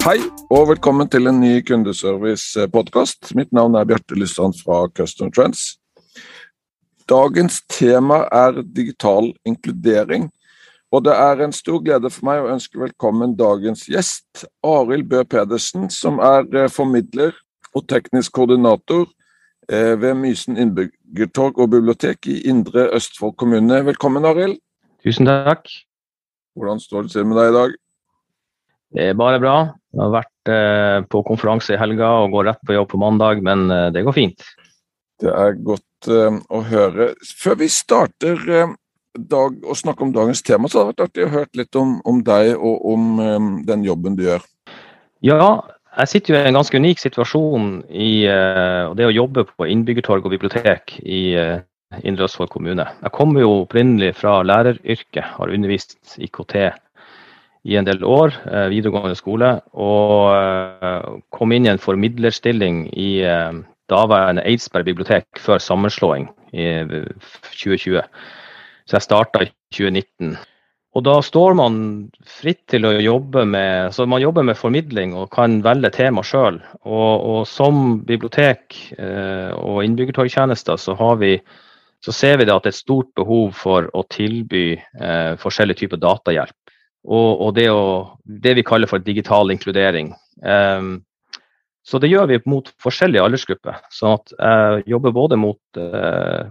Hei og velkommen til en ny kundeservice-podkast. Mitt navn er Bjarte Lysand fra Custom Trends. Dagens tema er digital inkludering. Og det er en stor glede for meg å ønske velkommen dagens gjest, Arild Bø Pedersen, som er eh, formidler og teknisk koordinator eh, ved Mysen innbyggertorg og bibliotek i Indre Østfold kommune. Velkommen, Arild. Tusen takk. Hvordan står det til med deg i dag? Det er bare bra. Jeg har vært eh, på konferanse i helga og går rett på jobb på mandag, men det går fint. Det er godt å høre. Før vi starter dag, å snakke om dagens tema, så hadde det vært artig å høre litt om, om deg og om den jobben du gjør. Ja, jeg sitter jo i en ganske unik situasjon i det å jobbe på innbyggertorg og bibliotek i Indre Østfold kommune. Jeg kommer jo opprinnelig fra læreryrket, har undervist IKT i en del år, uh, videregående skole, og kom inn i en formidlerstilling i daværende Eidsberg bibliotek før sammenslåing i 2020. Så jeg starta i 2019. Og da står man fritt til å jobbe med så man jobber med formidling og kan velge tema sjøl. Og, og, som bibliotek eh, og innbyggertorgtjenester så, så, ser vi det at det er et stort behov for å tilby eh, forskjellige typer datahjelp. Og, og det, å, det, vi kaller for digital inkludering. Um, så det gjør vi mot forskjellige aldersgrupper. Så at jeg jobber både mot uh,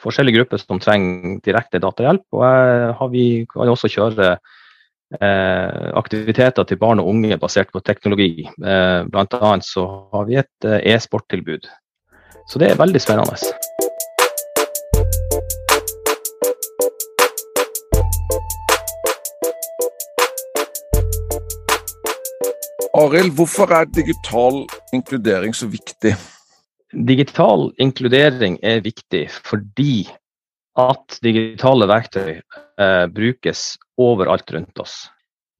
forskjellige grupper som trenger direkte datahjelp. Og har vi kan også kjøre uh, aktiviteter til barn og unge basert på teknologi. Eh, Bl.a. så har vi et eh, e-sporttilbud. Så det er veldig spennende. Arild, hvorfor er digital inkludering så viktig? Digital inkludering er viktig fordi at digitale verktøy eh, brukes overalt rundt oss.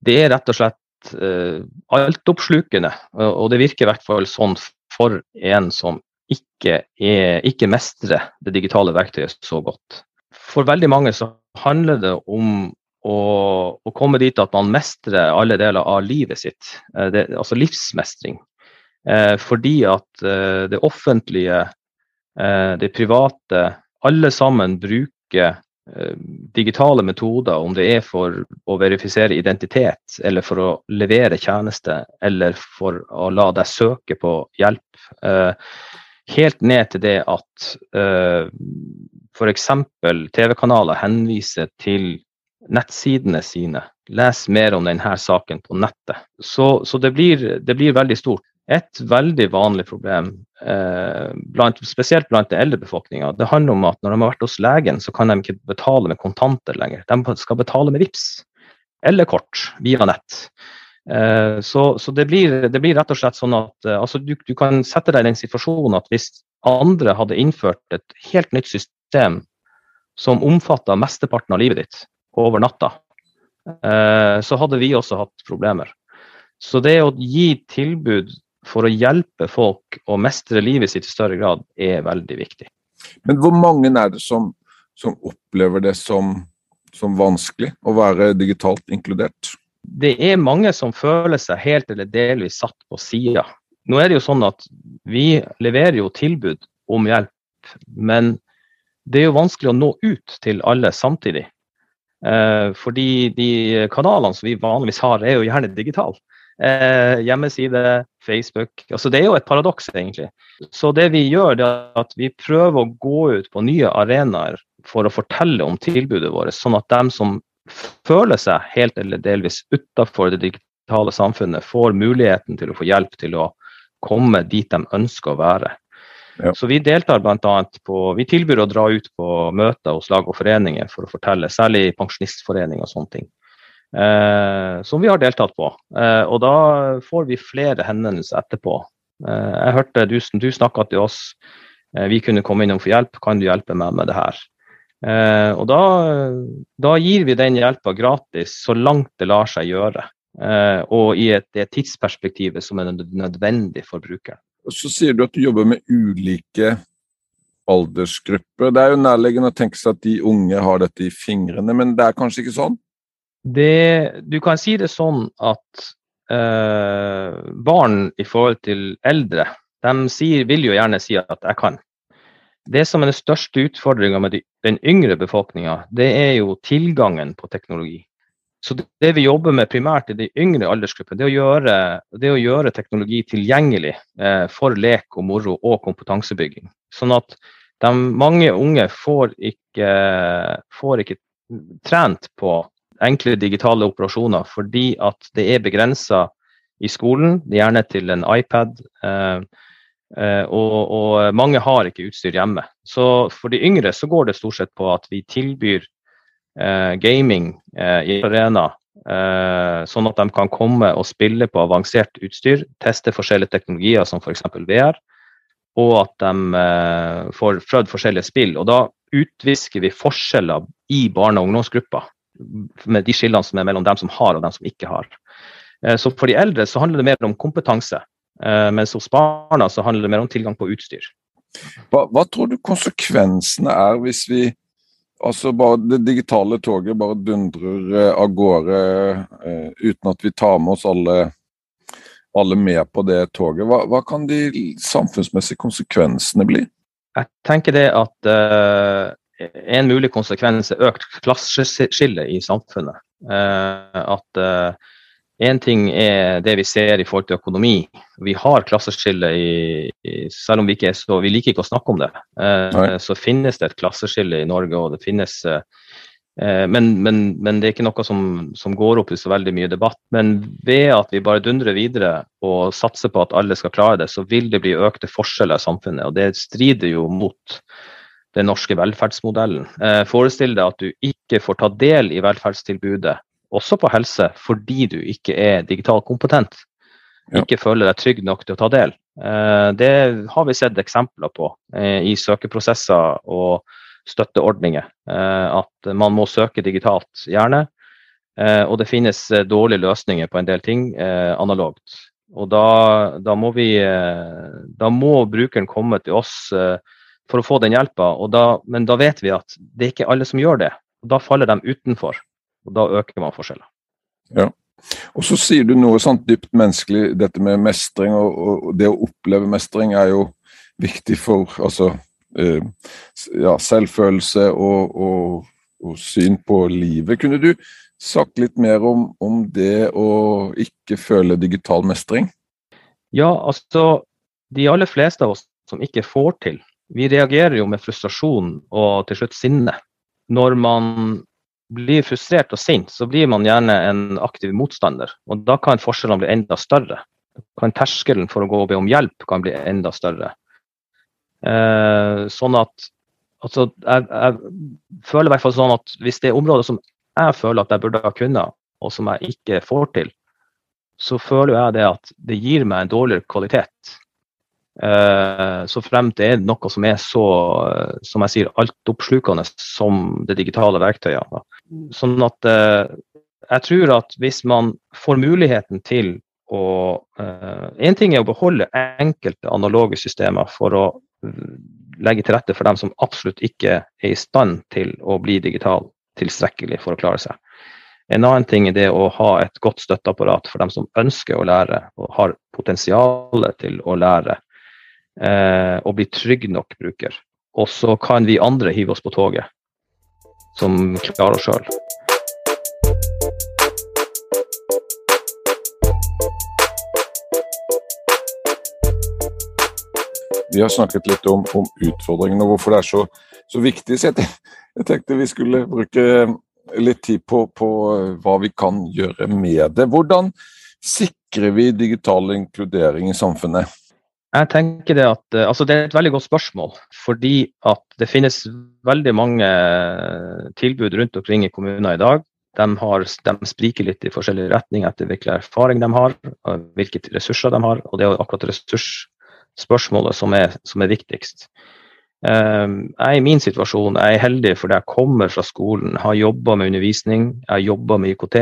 Det er rett og slett eh, altoppslukende, og det virker i hvert fall sånn for en som ikke, er, ikke mestrer det digitale verktøyet så godt. For veldig mange så handler det om å, å komme dit at man mestrer alle deler av livet sitt, eh, det, altså livsmestring. Eh, fordi at eh, det offentlige, eh, det private, alle sammen bruker digitale metoder, om det er for å verifisere identitet, eller for å levere tjeneste, eller for å la deg søke på hjelp. Helt ned til det at f.eks. TV-kanaler henviser til nettsidene sine. Les mer om denne saken på nettet. Så, så det, blir, det, blir, veldig stort. Et veldig vanlig problem, eh, blant, spesielt blant den eldre befolkninga, det handler om at når de har vært hos legen, så kan de ikke betale med kontanter lenger. De skal betale med VIPS eller kort via nett. Eh, så, så det, blir, det, blir, rett og slett sånn at eh, altså, du, du, kan sette deg i den situasjonen at hvis andre hadde innført et helt nytt system som omfatta mesteparten av livet ditt over natta, eh, så hadde vi også hatt problemer. Så det å gi tilbud for å hjelpe folk å mestre livet sitt i større grad, er veldig viktig. Men hvor mange er det som, som opplever det som, som, vanskelig å være digitalt inkludert? Det er mange som føler seg helt eller delvis satt på sida. Nå er det jo sånn at vi leverer jo tilbud om hjelp, men det er jo vanskelig å nå ut til alle samtidig. Eh, fordi de kanalene som vi vanligvis har, er jo gjerne digitale. Eh, hjemmeside, Facebook. Altså, det er jo et paradoks, egentlig. Så det vi gjør, det er at vi prøver å gå ut på nye arenaer for å fortelle om tilbudet vårt, sånn at dem som føler seg helt eller delvis utafor det digitale samfunnet, får muligheten til å få hjelp til å komme dit de ønsker å være. Ja. Så vi deltar bl.a. på Vi tilbyr å dra ut på møter hos lag og foreninger for å fortelle, særlig pensjonistforeninger og sånne ting. eh, som vi har deltatt på. Eh, og da får vi flere henvendelser etterpå. Eh, jeg hørte du, du snakka til oss, eh, vi kunne komme innom for hjelp, kan du hjelpe meg med det her? Eh, og da, da, gir vi den hjelpa gratis så langt det lar seg gjøre. og i et, det tidsperspektivet som er nødvendig for brukeren. Så sier du at du jobber med ulike aldersgrupper. Det er jo nærliggende å tenke seg at de unge har dette i fingrene, men det er kanskje ikke sånn? Det, du kan si det sånn at eh, barn i forhold til eldre, de sier, vil jo gjerne si at 'jeg kan'. Det som er den største utfordringa med de, den yngre befolkninga, det er jo tilgangen på teknologi. Så det vi jobber med primært i de yngre aldersgruppene, det det å gjøre teknologi tilgjengelig eh, for lek og moro og kompetansebygging. Sånn at de, mange unge får ikke, får ikke trent på enkle digitale operasjoner fordi at det er begrensa i skolen, gjerne til en iPad. Eh, eh, og, og, mange har ikke utstyr hjemme. Så for de yngre så går det stort sett på at vi tilbyr gaming eh, i arena. Eh, sånn at de kan komme og spille på avansert utstyr, teste forskjellige teknologier som f.eks. VR, og at de eh, får prøvd forskjellige spill. Og da utvisker vi forskjeller i barne- og ungdomsgrupper, med de skillene som er mellom dem som har og dem som ikke har. Eh, så for de eldre så handler det mer om kompetanse, eh, mens hos barna så handler det mer om tilgang på utstyr. Hva, hva tror du konsekvensene er hvis vi Altså bare Det digitale toget bare dundrer eh, av gårde eh, uten at vi tar med oss alle, alle med på det toget. Hva, hva, kan de samfunnsmessige konsekvensene bli? Jeg tenker det at eh, en mulig konsekvens er økt klasseskille i samfunnet. Eh, at Én ting er det vi ser i forhold til økonomi. Vi har klasseskille i, i Selv om vi ikke er så Vi liker ikke å snakke om det. Eh, så finnes det et klasseskille i Norge, og det finnes eh, men, men, men, det er ikke noe som, som, går opp i så veldig mye debatt. Men ved at vi bare dundrer videre og satser på at alle skal klare det, så vil det bli økte forskjeller i samfunnet. Og det strider jo mot den norske velferdsmodellen. Eh, forestill deg at du ikke får ta del i velferdstilbudet også på helse, fordi du ikke er digitalt kompetent. Ikke føler deg trygg nok til å ta del. Eh, det har vi sett eksempler på eh, i søkeprosesser og støtteordninger. Eh, at man må søke digitalt, gjerne. Og det finnes dårlige løsninger på en del ting analogt. Og da, da, må vi, da må brukeren komme til oss for å få den hjelpa, men da vet vi at det er ikke alle som gjør det. og Da faller de utenfor. Og Da øker man forskjeller. Ja. Og så sier du noe sånt dypt menneskelig, dette med mestring. Og, og det å oppleve mestring er jo viktig for altså, eh, ja, selvfølelse og, og, og, syn på livet. Kunne du sagt litt mer om, om det å ikke føle digital mestring? Ja, altså de aller fleste av oss som ikke får til, vi reagerer jo med frustrasjon og til slutt sinne når man blir frustrert og sint, så blir man gjerne en aktiv motstander. Og da kan forskjellene bli enda større. Kan terskelen for å gå og be om hjelp kan bli enda større. Eh, sånn at altså, jeg, jeg, føler i hvert fall sånn at hvis det er områder som jeg føler at jeg burde ha kunnet, og som jeg ikke får til, så føler jeg det at det gir meg en dårligere kvalitet. Eh, så fremt det er noe som er så som jeg sier, altoppslukende som det digitale verktøyet. Sånn at eh, jeg tror at hvis man får muligheten til å Én eh, ting er å beholde enkelte analoge systemer for å legge til rette for dem som absolutt ikke er i stand til å bli digital tilstrekkelig for å klare seg. En annen ting er det å ha et godt støtteapparat for dem som ønsker å lære og har potensial til å lære eh, og bli trygg nok bruker. Og så kan vi andre hive oss på toget, som klarer sjøl. Vi har snakket litt om, om utfordringene og hvorfor det er så, så viktig. Så jeg, jeg, tenkte vi skulle bruke litt tid på, på, hva vi kan gjøre med det. Hvordan sikrer vi digital inkludering i samfunnet? Jeg tenker Det at, eh, altså det er et veldig godt spørsmål. Fordi at det finnes veldig mange tilbud rundt omkring i kommuner i dag De, har, de, spriker litt i forskjellige retninger etter hvilken erfaring de har, hvilke ressurser de har. Og det er akkurat ressursspørsmålet som er, som er viktigst. Um, jeg i min situasjon jeg er heldig fordi jeg kommer fra skolen, har jobba med undervisning, jeg har jobba med IKT.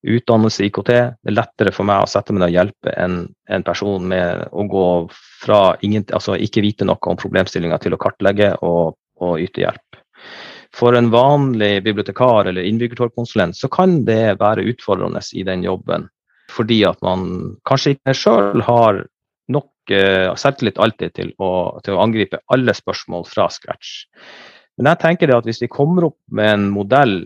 Utdannelse i IKT. Det er lettere for meg å sette meg ned og hjelpe en, en person med å gå fra ingen, altså ikke vite noe om problemstillinga til å kartlegge og, og yte hjelp. For en vanlig bibliotekar eller innbyggertorgkonsulent så kan det være utfordrende i den jobben. Fordi at man kanskje ikke sjøl har nok uh, selvtillit alltid til å, til å, angripe alle spørsmål fra scratch. Men jeg tenker det at hvis vi kommer opp med en modell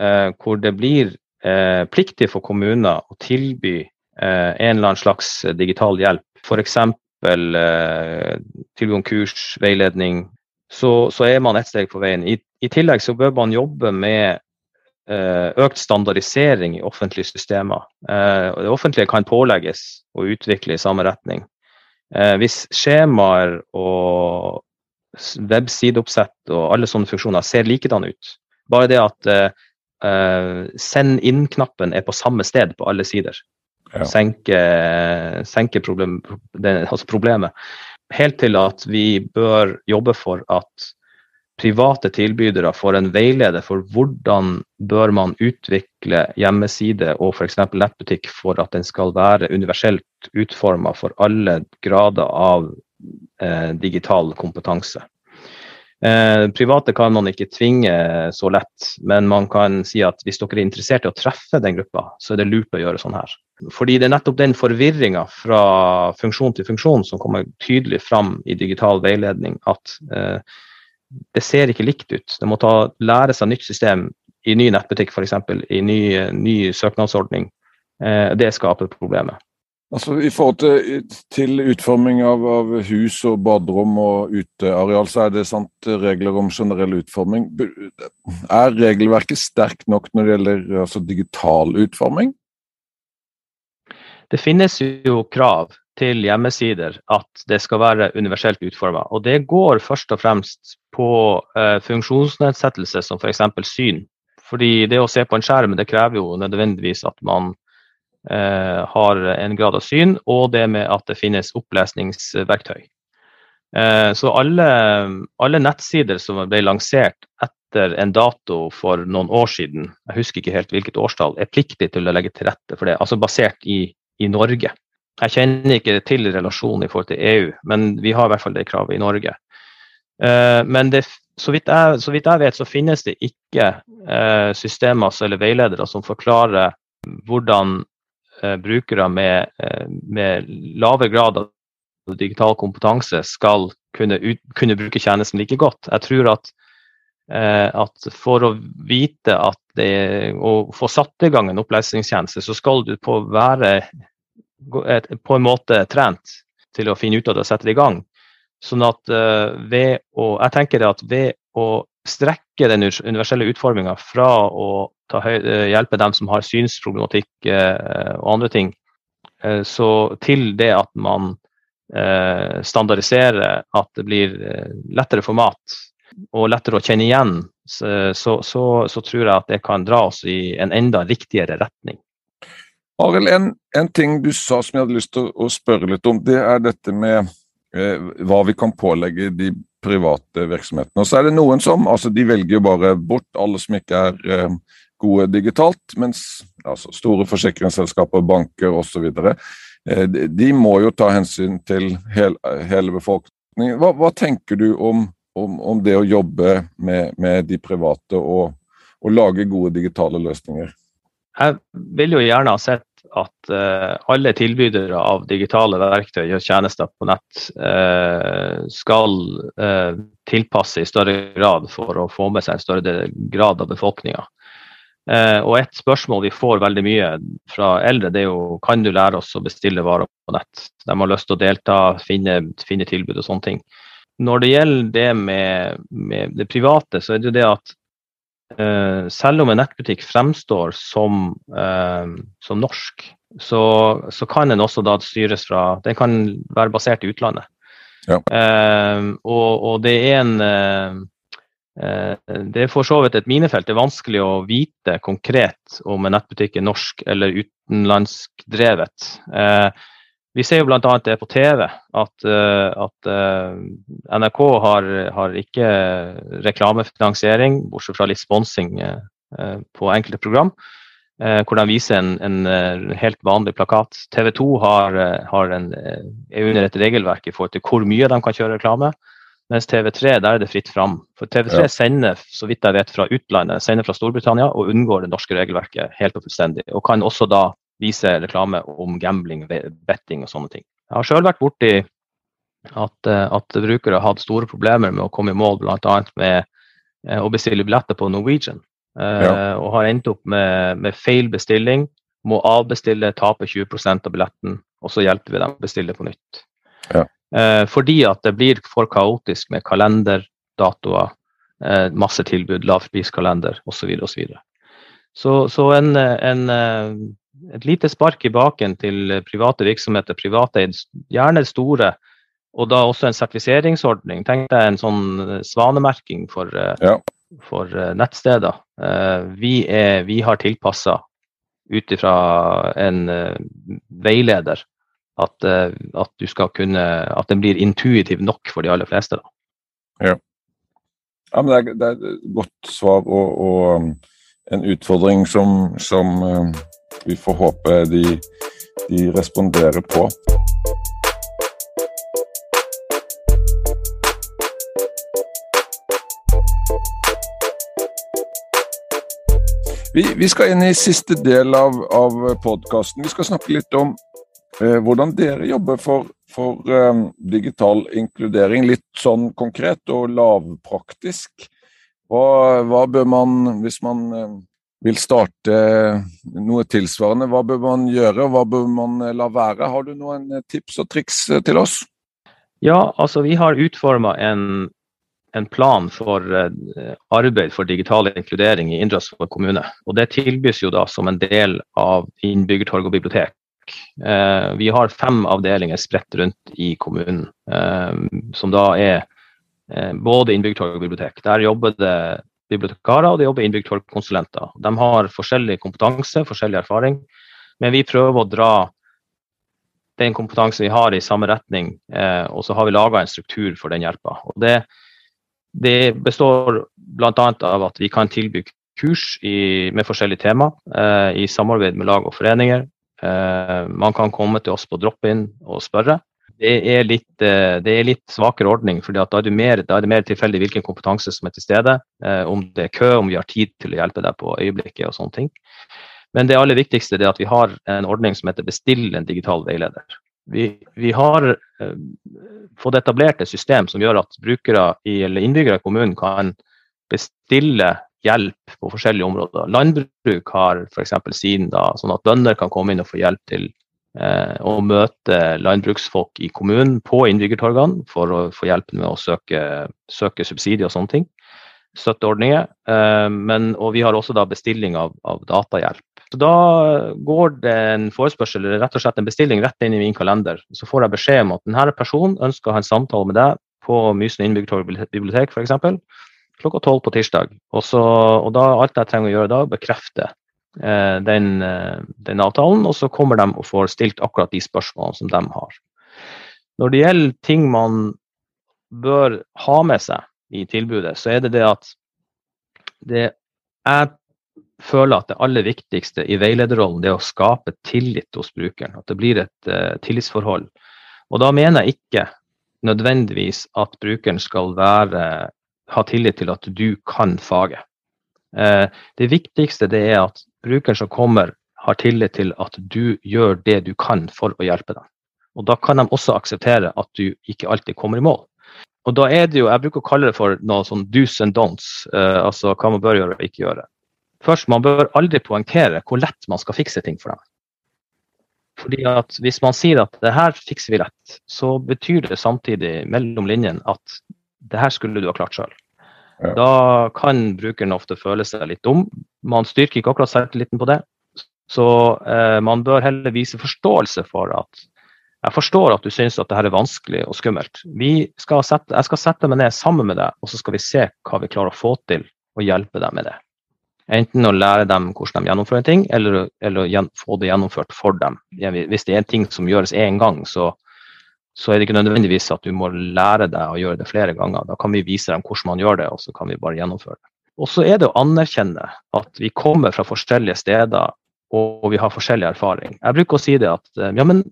uh, hvor det blir uh, pliktig for kommuner å tilby eh, en eller annen slags digital hjelp, f.eks. Eh, tilgang kurs, veiledning, så, så, er man ett steg på veien. I, I, tillegg så bør man jobbe med eh, økt standardisering i offentlige systemer. Eh, det offentlige kan pålegges å utvikle i samme retning. Eh, hvis skjemaer og websideoppsett og alle sånne funksjoner ser likedan ut, bare det at eh, eh, send inn-knappen er på samme sted på alle sider, ja. senke, senke problem, det, altså problemet helt til at vi bør jobbe for at private tilbydere får en veileder for hvordan bør man utvikle hjemmeside og f.eks. nettbutikk for at den skal være universelt utforma for alle grader av eh, digital kompetanse. Eh, private kan man ikke tvinge så lett, men man kan si at hvis dere er interessert i å treffe den gruppa, så er det lurt å gjøre sånn her. Fordi det er nettopp den forvirringa fra funksjon til funksjon som kommer tydelig fram i digital veiledning, at eh, det ser ikke likt ut. Det må ta, lære seg nytt system i ny nettbutikk f.eks., i ny, ny søknadsordning. Eh, det skaper problemet. Altså I forhold til, til utforming av, av, hus og baderom og uteareal, så er det sant regler om generell utforming. Er regelverket sterkt nok når det gjelder altså, digital utforming? Det finnes jo krav til hjemmesider at det skal være universelt utforma. Og det går først og fremst på eh, funksjonsnedsettelse som f.eks. syn. Fordi det å se på en skjerm det krever jo nødvendigvis at man har en grad av syn, og det med at det finnes opplesningsverktøy. Eh, så alle, alle nettsider som ble lansert etter en dato for noen år siden, jeg husker ikke helt hvilket årstall, er pliktig til å legge til rette for det, altså basert i, i Norge. Jeg kjenner ikke til relasjonen i forhold til EU, men vi har i hvert fall det kravet i Norge. Eh, men det, så, vidt jeg, så, vidt jeg, vet, så finnes det ikke systemer eller veiledere som forklarer hvordan Eh, brukere med, eh, med lave grad av digital kompetanse skal kunne, ut, kunne, bruke tjenesten like godt. Jeg tror at, eh, at for å vite at det, å få satt i gang en opplesningstjeneste, så skal du på være på en måte trent til å finne ut av det og sette det i gang. Sånn at ved å, jeg tenker at ved å strekke den universelle utforminga fra å Eh, hjelpe dem som har synsproblematikk eh, og andre ting. Eh, så til det at man standardiserer at det blir lettere format og lettere å kjenne igjen, så, så, så, tror jeg at det kan dra oss i en enda riktigere retning. Arild, en, en, ting du sa som jeg hadde lyst til å, å spørre litt om, det er dette med hva vi kan pålegge de private virksomhetene. Og så er det noen som altså de velger jo bare bort alle som ikke er eh, gode digitalt, mens altså, store forsikringsselskaper, banker osv. Eh, de må jo ta hensyn til hele befolkningen. Hva, hva, tenker du om, om, om, det å jobbe med, med de private og, og, lage gode digitale løsninger? Jeg vil jo gjerne ha sett at uh, alle tilbydere av digitale verktøy og tjenester på nett uh, skal uh, tilpasse i større grad for å få med seg en større grad av befolkninga. Eh, og et spørsmål vi får veldig mye fra eldre, det er jo kan du lære oss å bestille varer på nett. De har lyst til å delta, finne, finne tilbud og sånne ting. Når det gjelder det med, med det private, så er det jo det at eh, selv om en nettbutikk fremstår som, eh, som norsk, så, så, kan den også da styres fra Den kan være basert i utlandet. Ja. Eh, og, og, det er en eh, Eh, det er for så vidt et minefelt. Det er vanskelig å vite konkret om en nettbutikk er norsk eller utenlandskdrevet. Eh, vi ser jo bl.a. det på TV at, eh, at NRK har, har, ikke reklamefinansiering, bortsett fra litt sponsing på enkelte program, hvor de viser en, en helt vanlig plakat. TV 2 har, har en, er under et regelverk i forhold til hvor mye de kan kjøre reklame. Mens TV3 der er det fritt fram. For TV3 ja. sender så vidt jeg vet, fra utlandet, sender fra Storbritannia og unngår det norske regelverket helt og fullstendig. Og kan også da vise reklame om gambling, betting og sånne ting. Jeg har sjøl vært borti at, eh, at brukere har hatt store problemer med å komme i mål, bl.a. med eh, å bestille billetter på Norwegian. Eh, ja. Og har endt opp med, med, feil bestilling, må avbestille, tape 20% av billetten, og så hjelper vi dem å bestille på nytt. Ja. Fordi at det blir for kaotisk med kalender, datoer, masse tilbud, lavpriskalender osv. Så, så, så Så en, en, et lite spark i baken til private virksomheter, privateid, gjerne store, og da også en sertifiseringsordning. Tenk deg en sånn svanemerking for, ja. for nettsteder. Vi, er, vi har tilpassa ut ifra en veileder at, eh, at, du skal kunne, at den blir intuitiv nok for de aller fleste. Da. Ja. ja men det er, det er, et godt svar og, og um, en utfordring som, som um, vi får håpe de, de responderer på. Vi, vi, skal inn i siste del av, av podkasten. Vi skal snakke litt om Eh, hvordan dere jobber for, for eh, digital inkludering, litt sånn konkret og lavpraktisk. Hva, hva bør man, hvis man um, vil starte noe tilsvarende, hva bør man gjøre, og hva bør man la være? Har du noen tips og triks til oss? Ja, altså vi har utforma en, en, plan for arbeid for digital inkludering i Indre kommune. Og Det tilbys jo da som en del av innbyggertorg og bibliotek. Eh, vi har fem avdelinger spredt rundt i kommunen, eh, som da er eh, både innbyggertorg og bibliotek. Der jobber det bibliotekarer og det jobber innbyggertorgkonsulenter. De har forskjellig kompetanse, forskjellig erfaring, men vi prøver å dra den kompetansen vi har i samme retning, og så har vi laga en struktur for den hjelpa. Det, det, består bl.a. av at vi kan tilby kurs i, med forskjellige tema eh, i samarbeid med lag og foreninger. Eh, man kan komme til oss på drop-in og spørre. Det er, litt, eh, det er litt svakere ordning, for da, er det mer tilfeldig hvilken kompetanse som er til stede. Eh, om det er kø, om vi har tid til å hjelpe deg på øyeblikket og sånne ting. Men det aller viktigste er at vi har en ordning som heter bestill en digital veileder. Vi, vi har eh, fått etablert et system som gjør at brukere i, eller innbyggere i kommunen kan bestille hjelp på forskjellige områder. Landbruk har f.eks. sin, da, sånn at bønder kan komme inn og få hjelp til å møte landbruksfolk i kommunen på innbyggertorgene for å få hjelp med å søke, søke subsidier og sånne ting. Støtteordninger. Eh, men, og vi har også da bestilling av, av datahjelp. Så Da går det en forespørsel, eller rett og slett en bestilling rett inn i min kalender. Så får jeg beskjed om at denne personen ønsker å ha en samtale med deg på Mysen innbyggertorg bibliotek f.eks klokka tolv på tirsdag. Og, så, og da, alt jeg trenger å gjøre da, bekrefte eh, den, eh, den, avtalen, og så kommer de og får stilt akkurat de spørsmålene som de har. Når det gjelder ting man bør ha med seg i tilbudet, så er det det at det, jeg føler at det aller viktigste i veilederrollen er å skape tillit hos brukeren. At det blir et uh, tillitsforhold. Og da mener jeg ikke nødvendigvis at brukeren skal være ha tillit til at du kan faget. Eh, det viktigste det er at brukeren som kommer, har tillit til at du gjør det du kan for å hjelpe dem. Og Da kan de også akseptere at du ikke alltid kommer i mål. Og da er det jo, Jeg bruker å kalle det for noe sånn do's and don'ts, eh, altså hva man bør gjøre og ikke gjøre. Først, Man bør aldri poengtere hvor lett man skal fikse ting for dem. Fordi at Hvis man sier at det her fikser vi lett, så betyr det samtidig mellom linjene at det her skulle du ha klart sjøl. Ja. Da kan brukeren ofte føle seg litt dum. Man styrker ikke akkurat selvtilliten på det. Så eh, man bør heller vise forståelse for at Jeg forstår at du syns at dette er vanskelig og skummelt. Skal sette, jeg skal sette meg ned sammen med deg, og så skal vi se hva vi klarer å få til og hjelpe deg med det. Enten å lære dem hvordan de gjennomfører ting, eller, eller få det gjennomført for dem. Hvis det er en ting som gjøres én gang, så, så, er det ikke nødvendigvis at du må lære deg å gjøre det flere ganger. Da kan vi vise dem hvordan man gjør det, og så kan vi bare gjennomføre det. Og så er det å anerkjenne at vi kommer fra forskjellige steder og vi har forskjellig erfaring. Jeg bruker å si det at eh, ja, men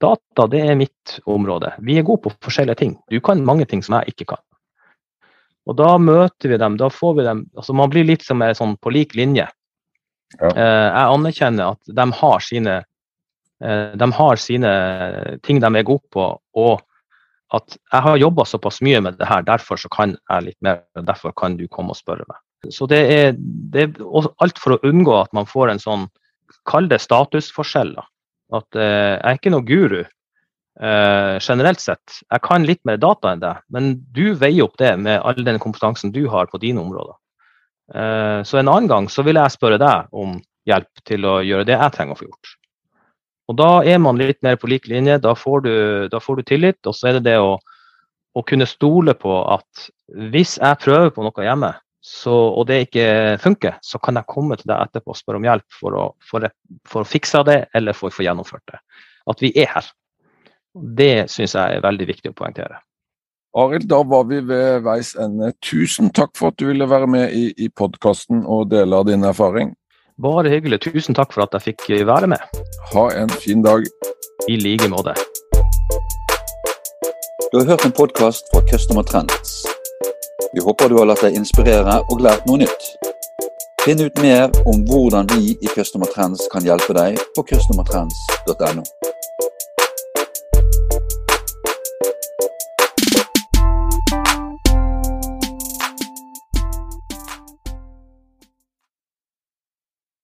data det er mitt område. Vi er gode på forskjellige ting. Du kan mange ting som jeg ikke kan. Og da møter vi dem, da får vi dem altså Man blir litt som sånn på lik linje. Ja. Eh, jeg anerkjenner at de har sine de har sine ting de er gode på, og at jeg har jobba såpass mye med det her, derfor så kan jeg litt mer. og Derfor kan du komme og spørre meg. Så det er, det er alt for å unngå at man får en sånn, kall det statusforskjell. At eh, jeg er ikke noe guru eh, generelt sett. Jeg kan litt mer data enn deg, men du veier opp det med all den kompetansen du har på dine områder. Eh, så en annen gang så vil jeg spørre deg om hjelp til å gjøre det jeg trenger å få gjort. Og Da er man litt mer på lik linje, da får du, da får du tillit. Og så er det det å, å, kunne stole på at hvis jeg prøver på noe hjemme, så, og det ikke funker, så kan jeg komme til deg etterpå og spørre om hjelp for å, for, for å fikse det, eller for å få gjennomført det. At vi er her. Det syns jeg er veldig viktig å poengtere. Arild, da var vi ved veis ende. Tusen takk for at du ville være med i, i podkasten og dele av din erfaring. Bare hyggelig. Tusen takk for at jeg fikk være med. Ha en fin dag. I like måte. Du har hørt en podkast fra Customer Trends. Vi håper du har latt deg inspirere og lært noe nytt. Finn ut mer om hvordan vi i Customer Trends kan hjelpe deg på customertrends.no.